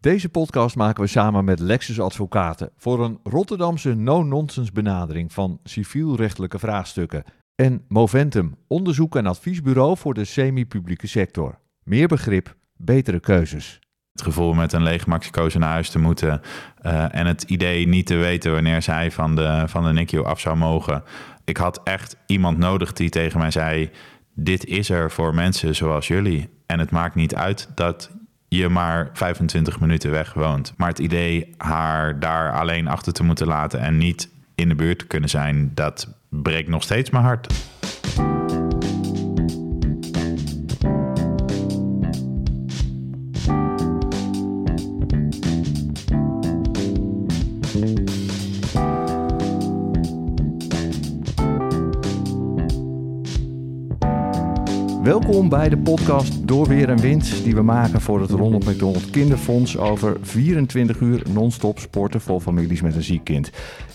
Deze podcast maken we samen met Lexus Advocaten voor een Rotterdamse no-nonsense benadering van civielrechtelijke vraagstukken. En Moventum, onderzoek en adviesbureau voor de semi-publieke sector. Meer begrip, betere keuzes. Het gevoel met een lege maxicoze naar huis te moeten uh, en het idee niet te weten wanneer zij van de, van de NICU af zou mogen. Ik had echt iemand nodig die tegen mij zei: Dit is er voor mensen zoals jullie. En het maakt niet uit dat je maar 25 minuten weg woont. Maar het idee haar daar alleen achter te moeten laten en niet in de buurt te kunnen zijn, dat breekt nog steeds mijn hart. Welkom bij de podcast Door Weer en Wind die we maken voor het Ronald McDonald Kinderfonds over 24 uur non-stop sporten voor families met een ziek kind.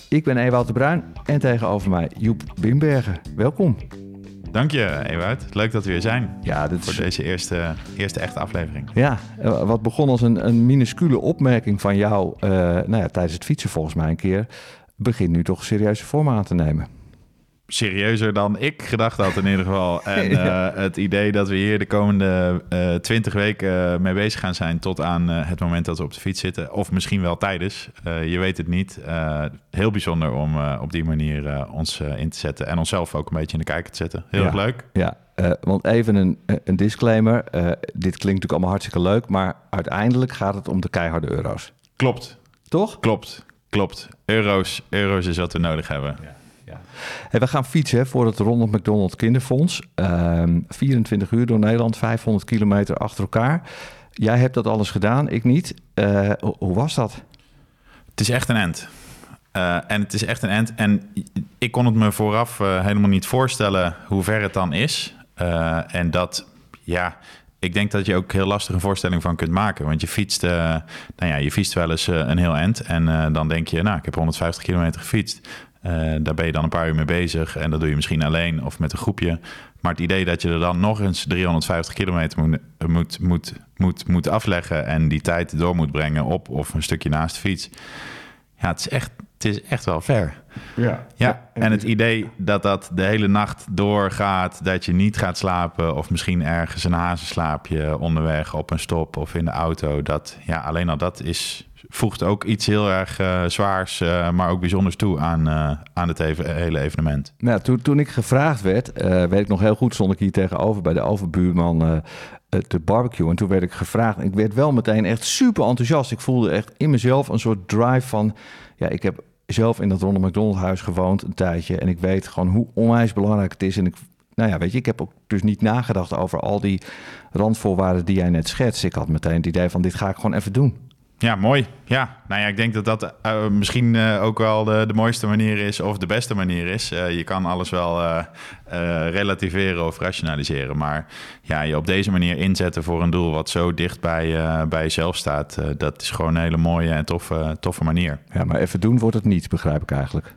Ik ben Ewout de Bruin en tegenover mij Joep Bimbergen. Welkom. Dank je, Ewout. Leuk dat we weer zijn. Ja, dit voor deze eerste, eerste echte aflevering. Ja, eh, wat begon als een, een minuscule opmerking van jou uh, nou ja, tijdens het fietsen volgens mij een keer, begint nu toch serieuze vorm aan te nemen serieuzer dan ik gedacht had in ieder geval. En uh, het idee dat we hier de komende uh, 20 weken mee bezig gaan zijn tot aan uh, het moment dat we op de fiets zitten. Of misschien wel tijdens. je weet het niet. heel bijzonder om op die manier ons in te zetten. En onszelf ook een beetje in de kijker te zetten. Heel ja. erg leuk. Ja, want even een, een disclaimer. dit klinkt natuurlijk allemaal hartstikke leuk. Maar uiteindelijk gaat het om de keiharde euro's. Klopt. Toch? Klopt. Klopt. Euro's, euro's is wat we nodig hebben. Ja. We gaan fietsen voor het Ronald McDonald Kinderfonds. Uh, 24 uur door Nederland, 500 kilometer achter elkaar. Jij hebt dat alles gedaan, ik niet. Uh, hoe was dat? Het is echt een end. Uh, en het is echt een end. En ik kon het me vooraf uh, helemaal niet voorstellen hoe ver het dan is. en dat, ja, ik denk dat je ook heel lastig een voorstelling van kunt maken. Want je fietst, nou ja, je fietst wel eens een heel end. En dan denk je, nou, ik heb 150 kilometer gefietst. Daar ben je dan een paar uur mee bezig. En dat doe je misschien alleen of met een groepje. Maar het idee dat je er dan nog eens 350 kilometer moet, moet, moet, moet, moet afleggen... en die tijd door moet brengen op of een stukje naast de fiets... Ja, het is echt, het is echt wel ver. Ja. ja. En het idee dat dat de hele nacht doorgaat, dat je niet gaat slapen of misschien ergens een hazenslaapje onderweg op een stop of in de auto, dat ja, alleen al dat is voegt ook iets heel erg uh, zwaars, uh, maar ook bijzonders toe aan, uh, aan het even, hele evenement. Nou, toen, toen ik gevraagd werd, weet ik nog heel goed, stond ik hier tegenover bij de overbuurman te barbecue. En toen werd ik gevraagd. Ik werd wel meteen echt super enthousiast. Ik voelde echt in mezelf een soort drive van... Ja, ik heb zelf in dat Ronald McDonald huis gewoond een tijdje. En ik weet gewoon hoe onwijs belangrijk het is. En ik, nou ja, weet je, ik heb ook dus niet nagedacht over al die randvoorwaarden die jij net schetst. Ik had meteen het idee van dit ga ik gewoon even doen. Ja, mooi. Ja, nou ja, ik denk dat dat uh, misschien uh, ook wel de, de, mooiste manier is of de beste manier is. Uh, je kan alles wel relativeren of rationaliseren. Maar ja, je op deze manier inzetten voor een doel wat zo dicht bij, bij jezelf staat, dat is gewoon een hele mooie en toffe, toffe manier. Ja, maar even doen wordt het niet, begrijp ik eigenlijk.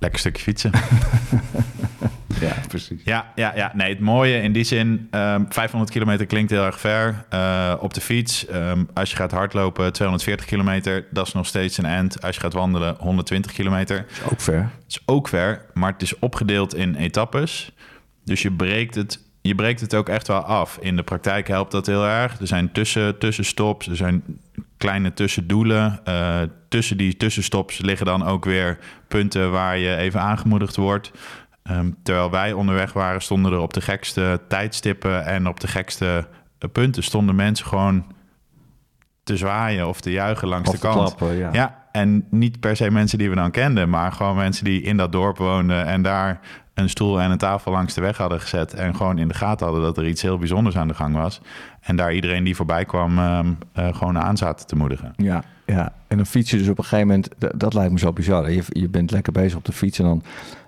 Lekker stukje fietsen. ja, precies. Ja, ja, ja, nee, het mooie in die zin, um, 500 kilometer klinkt heel erg ver. Uh, op de fiets, um, als je gaat hardlopen, 240 kilometer, dat is nog steeds een end. Als je gaat wandelen, 120 kilometer. Dat is ook ver. Dat is ook ver, maar het is opgedeeld in etappes. Dus je breekt het, je breekt het ook echt wel af. In de praktijk helpt dat heel erg. Er zijn tussen, tussenstops, er zijn kleine tussendoelen. Uh, tussen die tussenstops liggen dan ook weer punten waar je even aangemoedigd wordt. Um, terwijl wij onderweg waren, stonden er op de gekste tijdstippen en op de gekste punten stonden mensen gewoon te zwaaien of te juichen langs of de kant. Klappen, ja. ja, en niet per se mensen die we dan kenden, maar gewoon mensen die in dat dorp woonden en daar een stoel en een tafel langs de weg hadden gezet en gewoon in de gaten hadden dat er iets heel bijzonders aan de gang was. En daar iedereen die voorbij kwam um, uh, gewoon aan zaten te moedigen. Ja, ja, en dan fiets je dus op een gegeven moment, dat, lijkt me zo bizar. Je, je bent lekker bezig op de fiets en dan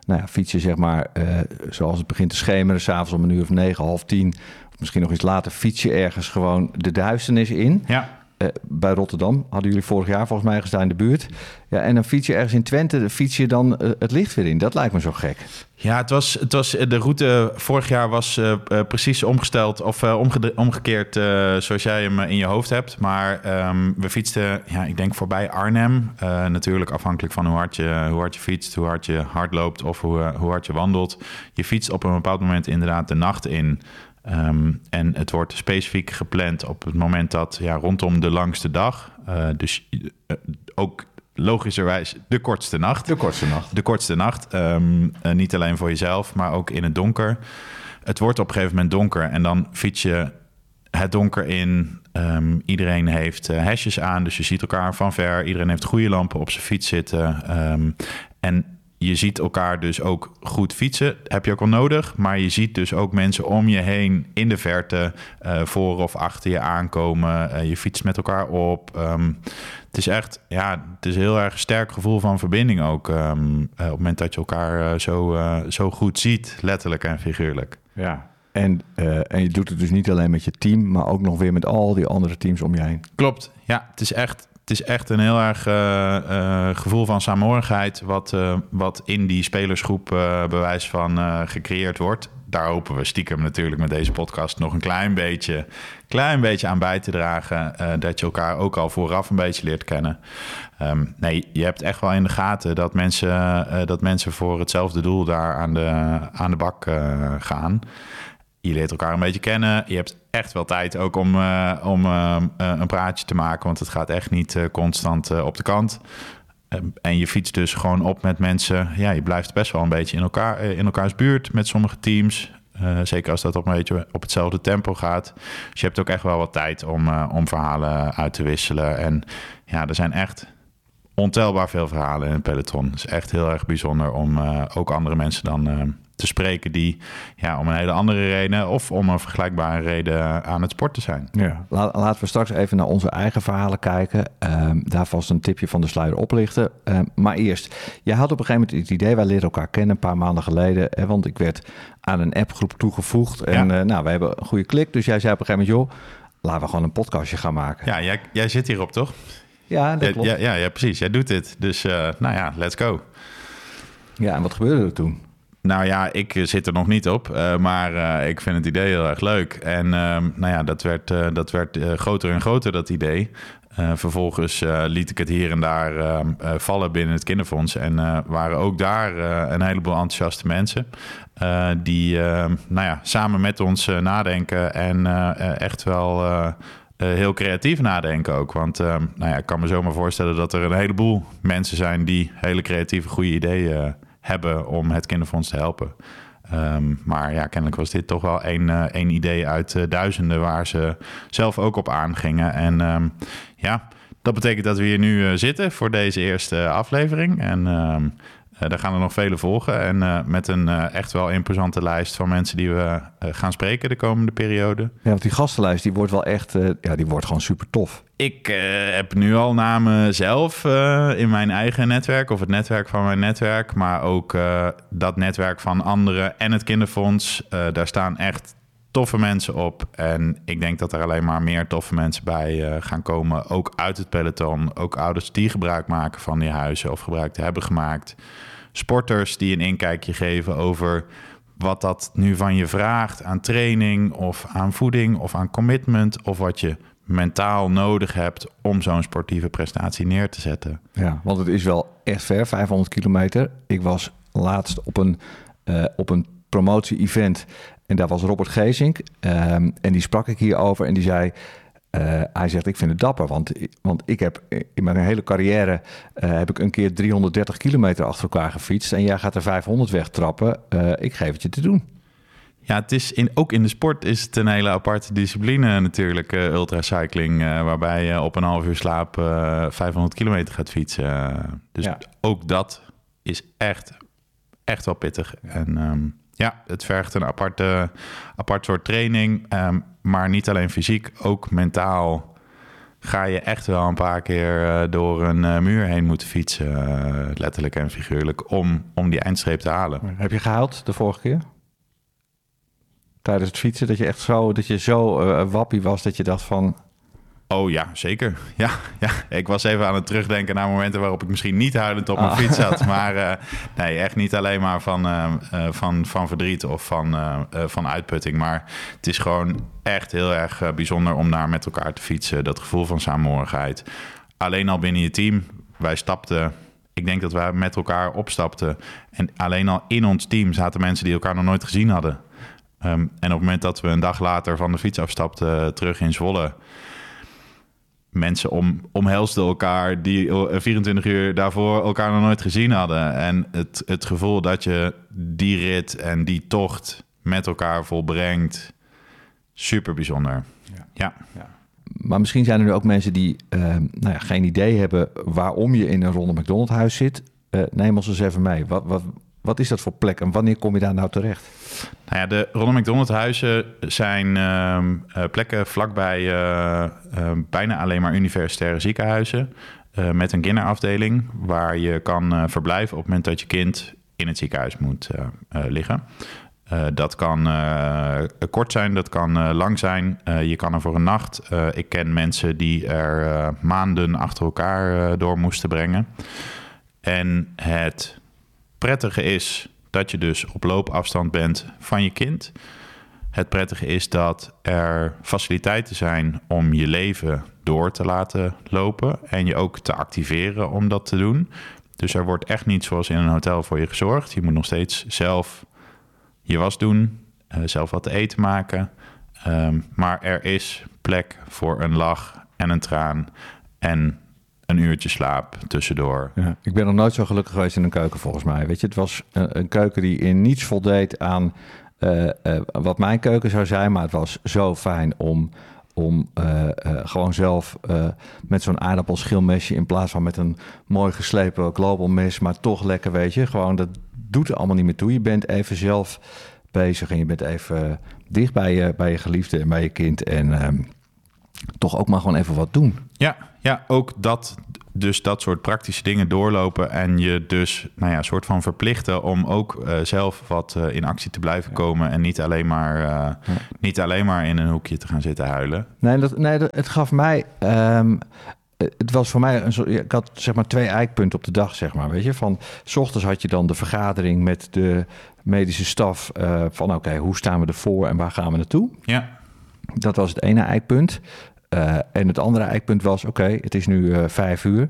nou ja, fiets je zeg maar, uh, zoals het begint te schemeren, s'avonds om een uur of negen, half tien, of misschien nog iets later, fiets je ergens gewoon de duisternis in. Ja. Eh, bij Rotterdam. Hadden jullie vorig jaar volgens mij gestaan in de buurt. Ja, en dan fiets je ergens in Twente, fiets je dan eh, het licht weer in. Dat lijkt me zo gek. Ja, het was, het was de route vorig jaar was precies omgesteld of omge omgekeerd zoals jij hem in je hoofd hebt. Maar um, we fietsten, ja, ik denk voorbij Arnhem. natuurlijk afhankelijk van hoe hard, je, hoe hard je fietst, hoe hard je hard loopt of hoe, hoe hard je wandelt. Je fietst op een bepaald moment inderdaad de nacht in. Um, en het wordt specifiek gepland op het moment dat ja, rondom de langste dag. Uh, dus uh, ook logischerwijs de kortste nacht. De kortste nacht. De kortste nacht. Um, uh, niet alleen voor jezelf, maar ook in het donker. Het wordt op een gegeven moment donker en dan fiets je het donker in. Um, iedereen heeft hesjes aan, dus je ziet elkaar van ver. Iedereen heeft goede lampen op zijn fiets zitten. en je ziet elkaar dus ook goed fietsen. Heb je ook wel nodig. Maar je ziet dus ook mensen om je heen in de verte, uh, voor of achter je aankomen. Uh, je fietst met elkaar op. Um, het is echt, ja, het is een heel erg sterk gevoel van verbinding ook. Um, uh, op het moment dat je elkaar zo, zo goed ziet, letterlijk en figuurlijk. Ja. En, en je doet het dus niet alleen met je team, maar ook nog weer met al die andere teams om je heen. Klopt. Ja, het is echt het is echt een heel erg uh, uh, gevoel van saamhorigheid... wat, uh, wat in die spelersgroep bewijs van gecreëerd wordt. Daar hopen we stiekem natuurlijk met deze podcast nog een klein beetje, klein beetje aan bij te dragen. dat je elkaar ook al vooraf een beetje leert kennen. Um, nee, je hebt echt wel in de gaten dat mensen, dat mensen voor hetzelfde doel daar aan de, aan de bak gaan je leert elkaar een beetje kennen. Je hebt echt wel tijd ook om, uh, om uh, een praatje te maken, want het gaat echt niet constant op de kant. Ehm, en je fietst dus gewoon op met mensen. Ja, je blijft best wel een beetje in, elkaar, in elkaars buurt met sommige teams. zeker als dat op een beetje op hetzelfde tempo gaat. Dus je hebt ook echt wel wat tijd om, om verhalen uit te wisselen. En ja, er zijn echt ontelbaar veel verhalen in het peloton. Het is echt heel erg bijzonder om ook andere mensen dan te spreken die ja, om een hele andere reden of om een vergelijkbare reden aan het sporten zijn. Ja, laten we straks even naar onze eigen verhalen kijken. Um, daar vast een tipje van de sluier oplichten. Um, maar eerst, jij had op een gegeven moment het idee, wij leren elkaar kennen een paar maanden geleden. Hè, want ik werd aan een appgroep toegevoegd. En ja. uh, nou, we hebben een goede klik. Dus jij zei op een gegeven moment, joh, laten we gewoon een podcastje gaan maken. Ja, jij, jij zit hierop toch? Ja, dat klopt. Ja, ja, ja, precies. Jij doet dit. Dus uh, nou ja, let's go. Ja, en wat gebeurde er toen? Nou ja, ik zit er nog niet op, uh, maar uh, ik vind het idee heel erg leuk. En uh, nou ja, dat werd, dat werd groter en groter, dat idee. vervolgens liet ik het hier en daar ehm, vallen binnen het kinderfonds. En waren ook daar een heleboel enthousiaste mensen... die ehm, nou ja, samen met ons nadenken en echt wel... heel creatief nadenken ook. Want nou ja, ik kan me zomaar voorstellen dat er een heleboel mensen zijn die hele creatieve, goede ideeën hebben om het kinderfonds te helpen. Um, maar ja, kennelijk was dit toch wel één, uh, idee uit uh, duizenden waar ze zelf ook op aangingen. En um, ja, dat betekent dat we hier nu uh, zitten voor deze eerste aflevering. En um, daar gaan er nog vele volgen. En met een echt wel imposante lijst van mensen die we gaan spreken de komende periode. Ja, want die gastenlijst die wordt wel echt, ja, die wordt gewoon super tof. Ik uh, heb nu al namen zelf uh, in mijn eigen netwerk of het netwerk van mijn netwerk, maar ook uh, dat netwerk van anderen en het kinderfonds. daar staan echt toffe mensen op. En ik denk dat er alleen maar meer toffe mensen bij gaan komen. Ook uit het peloton. Ook ouders die gebruik maken van die huizen of gebruik hebben gemaakt. Sporters die een inkijkje geven over wat dat nu van je vraagt aan training of aan voeding of aan commitment of wat je mentaal nodig hebt om zo'n sportieve prestatie neer te zetten. Ja, want het is wel echt ver, 500 kilometer. Ik was laatst op een, uh, op een promotie-event en daar was Robert Geesink. Um, en die sprak ik hierover en die zei... Uh, hij zegt, ik vind het dapper, want, want ik heb in mijn hele carrière... Uh, heb ik een keer 330 kilometer achter elkaar gefietst... en jij gaat er 500 wegtrappen. ik geef het je te doen. Ja, het is in, ook in de sport is het een hele aparte discipline natuurlijk, uh, ultracycling, uh, waarbij je op een half uur slaap uh, 500 kilometer gaat fietsen. dus ja. ook dat is echt, echt wel pittig. En um, ja, het vergt een aparte, apart soort training, um, maar niet alleen fysiek, ook mentaal ga je echt wel een paar keer door een muur heen moeten fietsen, letterlijk en figuurlijk, om, om die eindstreep te halen. Heb je gehaald de vorige keer? tijdens het fietsen? Dat je echt zo, dat je zo wappie was dat je dacht van... Oh ja, zeker. Ja, ja, ik was even aan het terugdenken naar momenten waarop ik misschien niet huilend op mijn Ah. fiets zat. Maar eh, nee, echt niet alleen maar van, eh, eh, van, van verdriet of van, van uitputting. Maar het is gewoon echt heel erg bijzonder om daar met elkaar te fietsen. Dat gevoel van samenhorigheid. Alleen al binnen je team. Wij stapten, ik denk dat wij met elkaar opstapten. En alleen al in ons team zaten mensen die elkaar nog nooit gezien hadden. Ehm, en op het moment dat we een dag later van de fiets afstapten terug in Zwolle mensen om, omhelsden elkaar die eh, 24 uur daarvoor elkaar nog nooit gezien hadden. En het, het gevoel dat je die rit en die tocht met elkaar volbrengt, super bijzonder. Ja. ja. Maar misschien zijn er nu ook mensen die uh, nou ja, geen idee hebben waarom je in een Ronald McDonald huis zit. Uh, neem ons eens even mee. Wat, wat, wat is dat voor plek en wanneer kom je daar nou terecht? Nou ja, de Ronald McDonald huizen zijn uh, uh, plekken vlakbij uh, bijna alleen maar universitaire ziekenhuizen. met een kinderafdeling waar je kan verblijven op het moment dat je kind in het ziekenhuis moet liggen. Dat kan kort zijn, dat kan lang zijn. je kan er voor een nacht. ik ken mensen die er maanden achter elkaar door moesten brengen. En het prettige is dat je dus op loopafstand bent van je kind. Het prettige is dat er faciliteiten zijn om je leven door te laten lopen en je ook te activeren om dat te doen. Dus er wordt echt niet zoals in een hotel voor je gezorgd. Je moet nog steeds zelf je was doen, uh, zelf wat te eten maken. Um, maar er is plek voor een lach en een traan en een uurtje slaap tussendoor. Ja, ik ben nog nooit zo gelukkig geweest in een keuken volgens mij. Weet je, het was een, een keuken die in niets voldeed aan uh, uh, wat mijn keuken zou zijn, maar het was zo fijn om om uh, uh, gewoon zelf met zo'n aardappelschilmesje in plaats van met een mooi geslepen global mes, maar toch lekker, weet je. Gewoon dat doet er allemaal niet meer toe. Je bent even zelf bezig en je bent even dicht bij je, bij je geliefde en bij je kind en um, toch ook maar gewoon even wat doen. Ja, ja, ook dat, dus dat soort praktische dingen doorlopen en je dus, nou ja, soort van verplichten om ook uh, zelf wat uh, in actie te blijven komen en niet alleen maar, uh, ja. niet alleen maar in een hoekje te gaan zitten huilen. Nee, dat, nee dat, het gaf mij, um, het was voor mij een soort, ik had zeg maar twee eikpunten op de dag, zeg maar, weet je, van, s ochtends had je dan de vergadering met de medische staf van, oké, okay, hoe staan we ervoor en waar gaan we naartoe? Ja. Dat was het ene eikpunt. Uh, en het andere eikpunt was: oké, okay, het is nu uh, vijf uur.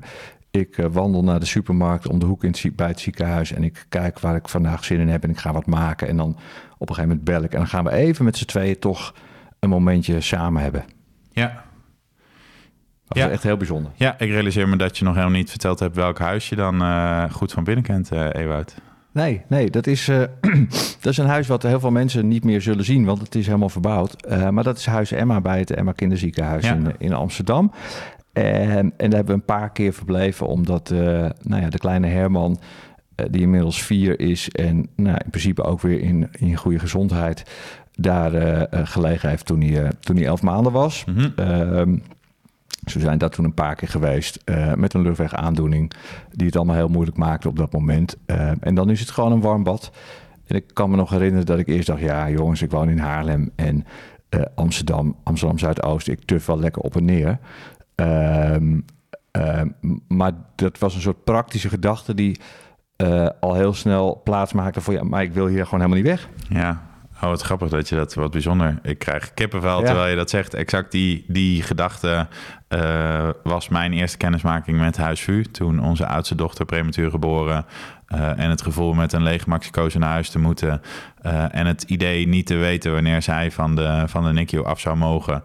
Ik uh, wandel naar de supermarkt om de hoek in het, bij het ziekenhuis. En ik kijk waar ik vandaag zin in heb. En ik ga wat maken. En dan op een gegeven moment bel ik. En dan gaan we even met z'n tweeën toch een momentje samen hebben. Ja. Dat was ja. echt heel bijzonder. Ja, ik realiseer me dat je nog helemaal niet verteld hebt welk huis je dan goed van binnen kent, Ewout. Nee, nee dat, is, uh, dat is een huis wat heel veel mensen niet meer zullen zien, want het is helemaal verbouwd. Uh, maar dat is Huis Emma bij het Emma Kinderziekenhuis ja. in, in Amsterdam. En, en daar hebben we een paar keer verbleven, omdat uh, nou ja, de kleine Herman, die inmiddels vier is en nou, in principe ook weer in, in goede gezondheid, daar gelegen heeft toen hij, toen hij elf maanden was. Mm -hmm. Ze zijn daar toen een paar keer geweest uh, met een luchtwegaandoening die het allemaal heel moeilijk maakte op dat moment. Uh, en dan is het gewoon een warm bad. En ik kan me nog herinneren dat ik eerst dacht, ja jongens, ik woon in Haarlem en uh, Amsterdam, Amsterdam Zuidoost, ik tuf wel lekker op en neer. maar dat was een soort praktische gedachte die al heel snel plaats maakte voor, ja, maar ik wil hier gewoon helemaal niet weg. Ja, Oh, wat grappig dat je dat, wat bijzonder. Ik krijg kippenvel ja. terwijl je dat zegt. Exact die, die gedachte uh, was mijn eerste kennismaking met Huisvu. Toen onze oudste dochter prematuur geboren. Uh, en het gevoel met een lege maxicoze naar huis te moeten. Uh, en het idee niet te weten wanneer zij van de, van de NICU af zou mogen.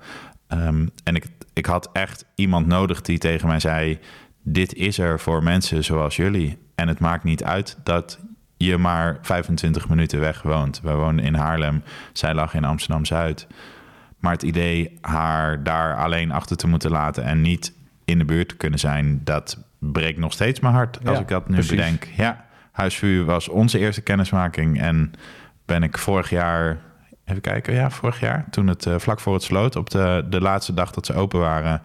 Um, en ik, ik had echt iemand nodig die tegen mij zei... dit is er voor mensen zoals jullie. En het maakt niet uit dat je maar 25 minuten weg woont. We wonen in Haarlem, zij lag in Amsterdam-Zuid. Maar het idee haar daar alleen achter te moeten laten... en niet in de buurt te kunnen zijn... dat breekt nog steeds mijn hart als Ja, ik dat nu precies. bedenk. Ja, Huisvuur was onze eerste kennismaking... en ben ik vorig jaar... Even kijken, ja, vorig jaar, toen het eh, vlak voor het sloot... op de, de laatste dag dat ze open waren...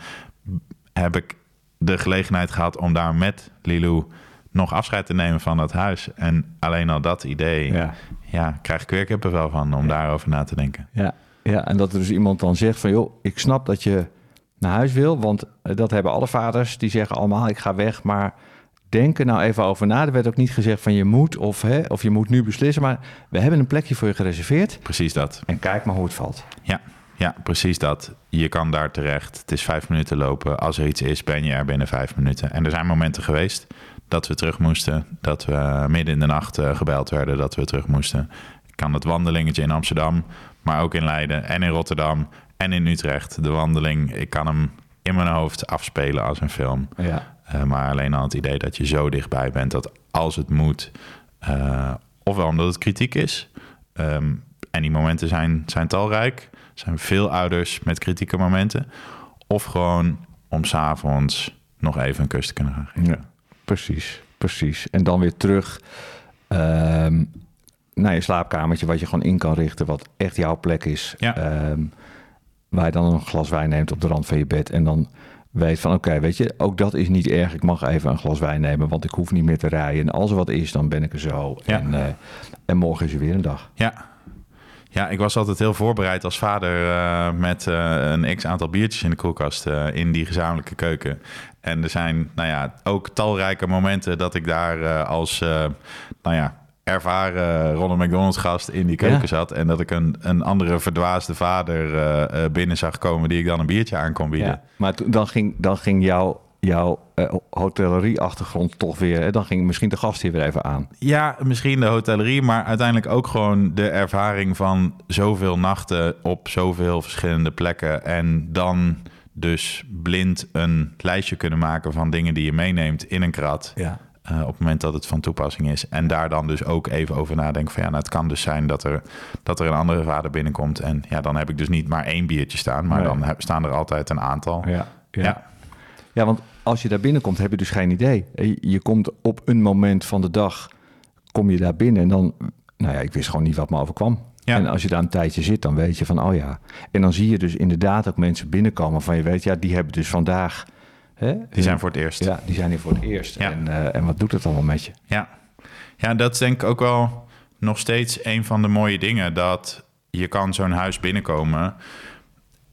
heb ik de gelegenheid gehad om daar met Lilou nog afscheid te nemen van dat huis. En alleen al dat idee, ja, Ja. krijg ik weer kippenvel van om daarover na te denken. Ja, ja, en dat er dus iemand dan zegt van... joh, ik snap dat je naar huis wil. Want eh, dat hebben alle vaders. Die zeggen allemaal, ik ga weg. Maar denk er nou even over na. Er werd ook niet gezegd van je moet of, hè, of je moet nu beslissen. Maar we hebben een plekje voor je gereserveerd. Precies dat. En kijk maar hoe het valt. Ja, ja, precies dat. Je kan daar terecht. Het is vijf minuten lopen. Als er iets is, ben je er binnen vijf minuten. En er zijn momenten geweest dat we terug moesten. Dat we midden in de nacht eh, gebeld werden dat we terug moesten. Ik kan het wandelingetje in Amsterdam, maar ook in Leiden en in Rotterdam en in Utrecht. De wandeling, ik kan hem in mijn hoofd afspelen als een film. Ja. Uh, maar alleen al het idee dat je zo dichtbij bent dat als het moet, uh, ofwel omdat het kritiek is, um, en die momenten zijn, zijn talrijk, zijn veel ouders met kritieke momenten, of gewoon om s'avonds nog even een kus te kunnen gaan geven. Ja, precies, precies. En dan weer terug um, naar je slaapkamertje, wat je gewoon in kan richten, wat echt jouw plek is. Ja. Um, waar je dan een glas wijn neemt op de rand van je bed en dan weet van oké, weet je, ook dat is niet erg. Ik mag even een glas wijn nemen, want ik hoef niet meer te rijden. En als er wat is, dan ben ik er zo. Ja. En, uh, en morgen is er weer een dag. Ja. Ja, ik was altijd heel voorbereid als vader uh, met uh, een x aantal biertjes in de koelkast in die gezamenlijke keuken. En er zijn, nou ja, ook talrijke momenten dat ik daar als, nou ja, ervaren Ronald McDonald's gast in die keuken ja. zat. En dat ik een, een andere verdwaasde vader uh, binnen zag komen die ik dan een biertje aan kon bieden. Ja, maar dan ging, dan ging jouw jouw uh, hotellerie-achtergrond toch weer... Hè? dan ging misschien de gast hier weer even aan. Ja, misschien de hotellerie, maar uiteindelijk ook gewoon de ervaring van zoveel nachten op zoveel verschillende plekken. En dan dus blind een lijstje kunnen maken van dingen die je meeneemt in een krat. Ja. Uh, op het moment dat het van toepassing is. En daar dan dus ook even over nadenken van ja, nou, het kan dus zijn dat er, dat er een andere vader binnenkomt. En ja, dan heb ik dus niet maar één biertje staan, maar nee. dan heb, staan er altijd een aantal. Ja, ja. ja. ja, want als je daar binnenkomt, heb je dus geen idee. Je komt op een moment van de dag, kom je daar binnen en dan, nou ja, ik wist gewoon niet wat me overkwam. Ja. En als je daar een tijdje zit, dan weet je van, oh ja. En dan zie je dus inderdaad ook mensen binnenkomen van, je weet, ja, die hebben dus vandaag... Hè, die zijn voor het eerst. Ja, die zijn hier voor het eerst. Ja. En, uh, en wat doet het allemaal met je? Ja. ja, dat is denk ik ook wel nog steeds een van de mooie dingen. Dat je kan zo'n huis binnenkomen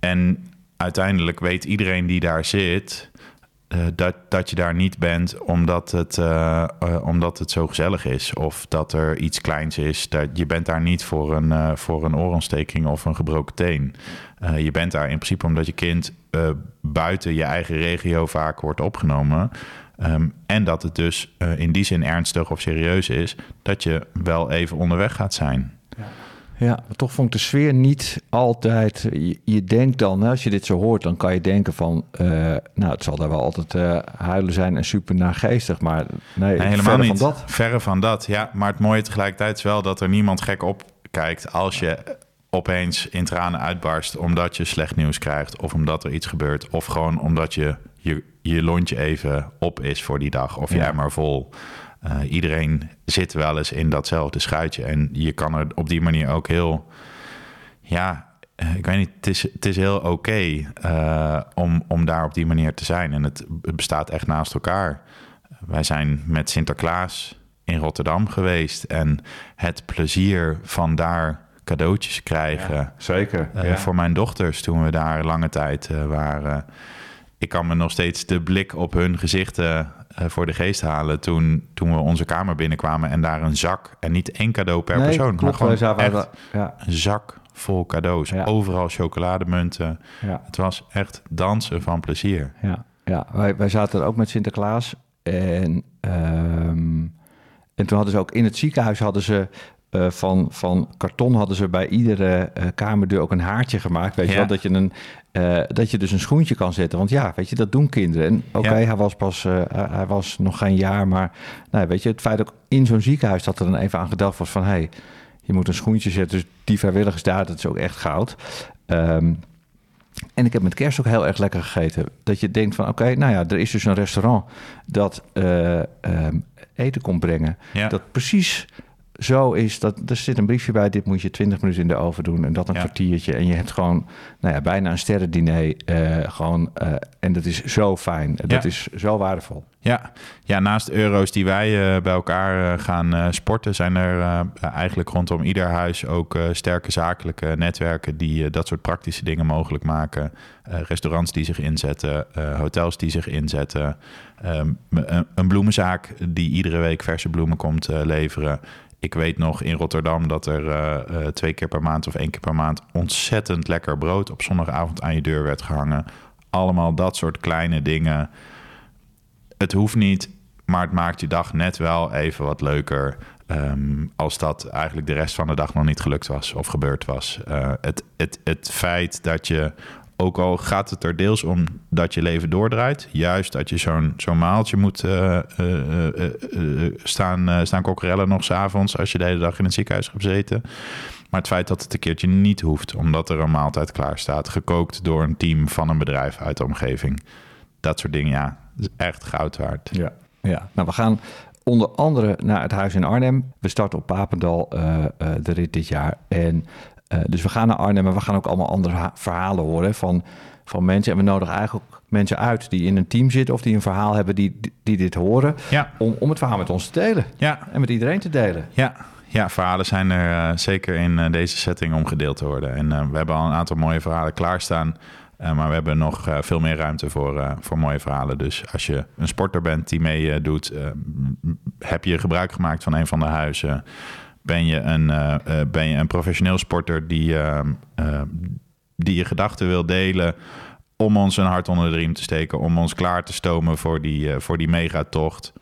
en uiteindelijk weet iedereen die daar zit... Uh, dat, dat je daar niet bent omdat het, uh, uh, omdat het zo gezellig is. Of dat er iets kleins is. Dat, je bent daar niet voor een, voor een oorontsteking of een gebroken teen. je bent daar in principe omdat je kind buiten je eigen regio vaak wordt opgenomen. Um, en dat het dus in die zin ernstig of serieus is. Dat je wel even onderweg gaat zijn. Ja. Ja, maar toch vond ik de sfeer niet altijd. Je, je denkt dan, als je dit zo hoort, dan kan je denken van, uh, nou, het zal daar wel altijd uh, huilen zijn en super naargeestig, maar nee, nee helemaal verre niet. van dat. Verre van dat, ja. Maar het mooie tegelijkertijd is wel dat er niemand gek opkijkt als je opeens in tranen uitbarst omdat je slecht nieuws krijgt of omdat er iets gebeurt of gewoon omdat je je, je lontje even op is voor die dag of je Ja. emmer vol. Uh, iedereen zit wel eens in datzelfde schuitje. En je kan er op die manier ook heel. Ja, uh, ik weet niet. Het is, het is heel oké okay, uh, om, om daar op die manier te zijn. En het, het bestaat echt naast elkaar. Wij zijn met Sinterklaas in Rotterdam geweest. En het plezier van daar cadeautjes krijgen. Ja, zeker. Uh, ja. Voor mijn dochters toen we daar lange tijd waren. Ik kan me nog steeds de blik op hun gezichten voor de geest halen toen, toen we onze kamer binnenkwamen en daar een zak en niet één cadeau per nee, persoon, klopt, maar gewoon echt ja. een zak vol cadeaus. Ja. Overal chocolademunten. Ja. Het was echt dansen van plezier. Ja, ja. Wij, wij zaten ook met Sinterklaas en, um, en toen hadden ze ook in het ziekenhuis hadden ze uh, van, van karton hadden ze bij iedere uh, kamerdeur ook een haartje gemaakt. Weet Ja. je wel, dat je, een, uh, dat je dus een schoentje kan zetten. Want ja, weet je, dat doen kinderen. En oké, okay, Ja. hij was pas, hij was nog geen jaar, maar nou, weet je, het feit ook in zo'n ziekenhuis dat er dan even aan gedacht wordt van, hé, hey, je moet een schoentje zetten. Dus die vrijwilligers daar, dat is ook echt goud. Um, en ik heb met kerst ook heel erg lekker gegeten. Dat je denkt van, oké, okay, nou ja, er is dus een restaurant dat um, eten komt brengen. Ja. Dat precies zo is dat er zit een briefje bij, dit moet je 20 minuten in de oven doen en dat een Ja. kwartiertje. En je hebt gewoon nou ja, bijna een sterrendiner. eh gewoon, eh, en dat is zo fijn. Dat is zo waardevol. Ja, ja naast euro's die wij eh, bij elkaar gaan sporten, zijn er eigenlijk rondom ieder huis ook sterke zakelijke netwerken die dat soort praktische dingen mogelijk maken. Restaurants die zich inzetten, hotels die zich inzetten, ehm, een, een bloemenzaak die iedere week verse bloemen komt leveren. Ik weet nog in Rotterdam dat er eh, eh, twee keer per maand of één keer per maand ontzettend lekker brood op zondagavond aan je deur werd gehangen. Allemaal dat soort kleine dingen het hoeft niet, maar het maakt je dag net wel even wat leuker. ehm, als dat eigenlijk de rest van de dag nog niet gelukt was of gebeurd was. Eh, het, het, het feit dat je, ook al gaat het er deels om dat je leven doordraait, juist dat je zo'n zo'n maaltje moet eh, eh, eh, staan, staan kokkerellen nog s'avonds als je de hele dag in het ziekenhuis hebt gezeten. Maar het feit dat het een keertje niet hoeft, omdat er een maaltijd klaar staat, gekookt door een team van een bedrijf uit de omgeving. Dat soort dingen, ja, is echt goud waard. Ja. ja. Nou, we gaan onder andere naar het huis in Arnhem. We starten op Papendal de rit dit jaar. En eh, dus we gaan naar Arnhem, maar we gaan ook allemaal andere ha- verhalen horen van, van mensen. En we nodigen eigenlijk mensen uit die in een team zitten of die een verhaal hebben die, die, dit horen. Ja, Om, om het verhaal met ons te delen ja, en met iedereen te delen. ja. Ja, verhalen zijn er eh, zeker in eh, deze setting om gedeeld te worden. En we hebben al een aantal mooie verhalen klaarstaan. Maar we hebben nog veel meer ruimte voor, voor mooie verhalen. Dus als je een sporter bent die meedoet, heb je gebruik gemaakt van een van de huizen? Ben je een, eh, eh, ben je een professioneel sporter die, eh, die je gedachten wil delen om ons een hart onder de riem te steken, om ons klaar te stomen voor die, voor die megatocht?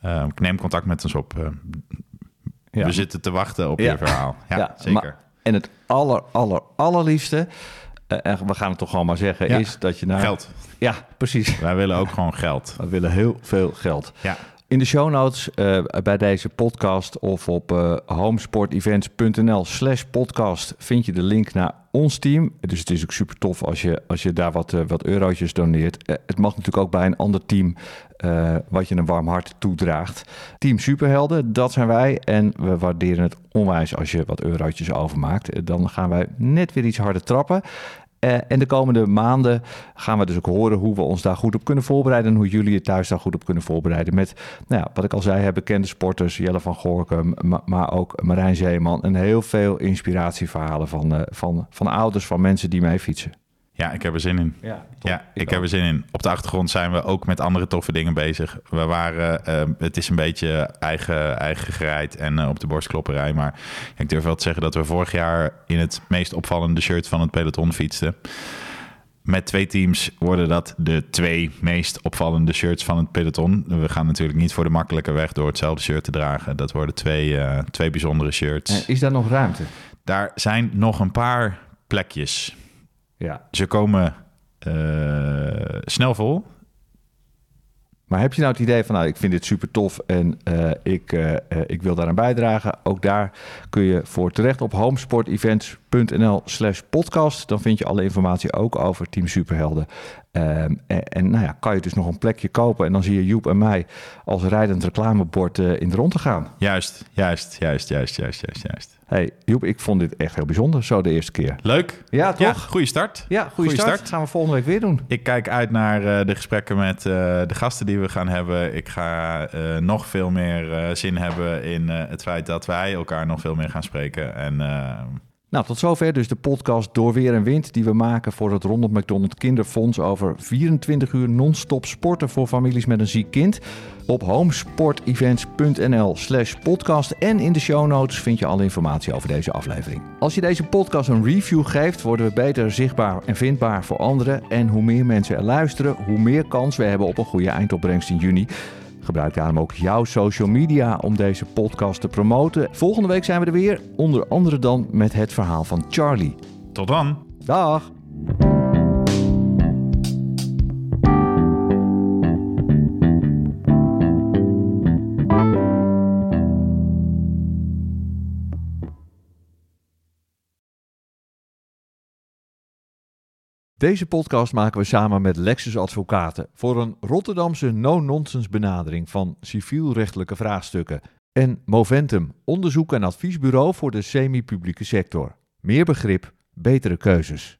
Eh, neem contact met ons op. Ja. we zitten te wachten op Ja. je verhaal. Ja, Ja, zeker. maar- En het aller, aller, allerliefste, eh, en we gaan het toch gewoon maar zeggen, is dat je naar... Geld. Ja, precies. Wij willen ook gewoon geld. We willen heel veel geld. Ja, In de show notes eh, bij deze podcast of op eh homesportevents.nl slash podcast vind je de link naar ons team. Dus het is ook super tof als je, als je daar wat, eh, wat eurotjes doneert. Het mag natuurlijk ook bij een ander team wat je een warm hart toedraagt. Team Superhelden, dat zijn wij. En we waarderen het onwijs als je wat eurotjes overmaakt. Dan gaan wij net weer iets harder trappen. Eh, en de komende maanden gaan we dus ook horen hoe we ons daar goed op kunnen voorbereiden. En hoe jullie je thuis daar goed op kunnen voorbereiden. Met, nou ja, wat ik al zei, bekende sporters, Jelle van Gorkum, ma- maar ook Marijn Zeeman. En heel veel inspiratieverhalen van, eh, van, van ouders, van mensen die mee fietsen. Ja ik heb er zin in. Ja, Ja, ik, heb er zin in. Op de achtergrond zijn we ook met andere toffe dingen bezig. We waren, eh, het is een beetje eigen, eigen gereid en eh, op de borstklopperij. Maar ik durf wel te zeggen dat we vorig jaar in het meest opvallende shirt van het peloton fietsten. Met twee teams worden dat de twee meest opvallende shirts van het peloton. We gaan natuurlijk niet voor de makkelijke weg door hetzelfde shirt te dragen. Dat worden twee, eh, twee bijzondere shirts. Is daar nog ruimte? Daar zijn nog een paar plekjes. Ja. Ze komen eh, snel vol. Maar heb je nou het idee van, nou, ik vind dit super tof en eh, ik, eh, ik wil daaraan bijdragen? Ook daar kun je voor terecht op homesportevents.nl slash podcast. Dan vind je alle informatie ook over Team Superhelden. Ehm, en, en nou ja, kan je dus nog een plekje kopen en dan zie je Joep en mij als rijdend reclamebord eh, in de rond te gaan. Juist, juist, juist, juist, juist, juist, juist. Hey Joep, ik vond dit echt heel bijzonder, zo de eerste keer. Leuk. Ja, Ja, toch? goede start. Ja, goede start. start. Gaan we volgende week weer doen. Ik kijk uit naar eh, de gesprekken met eh, de gasten die we gaan hebben. Ik ga nog veel meer zin hebben in het feit dat wij elkaar nog veel meer gaan spreken. En eh, Nou, tot zover dus de podcast Door Weer en Wind... die we maken voor het Ronald McDonald Kinderfonds... over 24 uur non-stop sporten voor families met een ziek kind. Op homesportevents.nl slash podcast. En in de show notes vind je alle informatie over deze aflevering. Als je deze podcast een review geeft... worden we beter zichtbaar en vindbaar voor anderen. En hoe meer mensen er luisteren... hoe meer kans we hebben op een goede eindopbrengst in juni... Gebruik daarom ook jouw social media om deze podcast te promoten. Volgende week zijn we er weer, onder andere dan met het verhaal van Charlie. tot dan. Dag! Deze podcast maken we samen met Lexus Advocaten voor een Rotterdamse no-nonsense benadering van civielrechtelijke vraagstukken. En Moventum, onderzoek en adviesbureau voor de semi-publieke sector. Meer begrip, betere keuzes.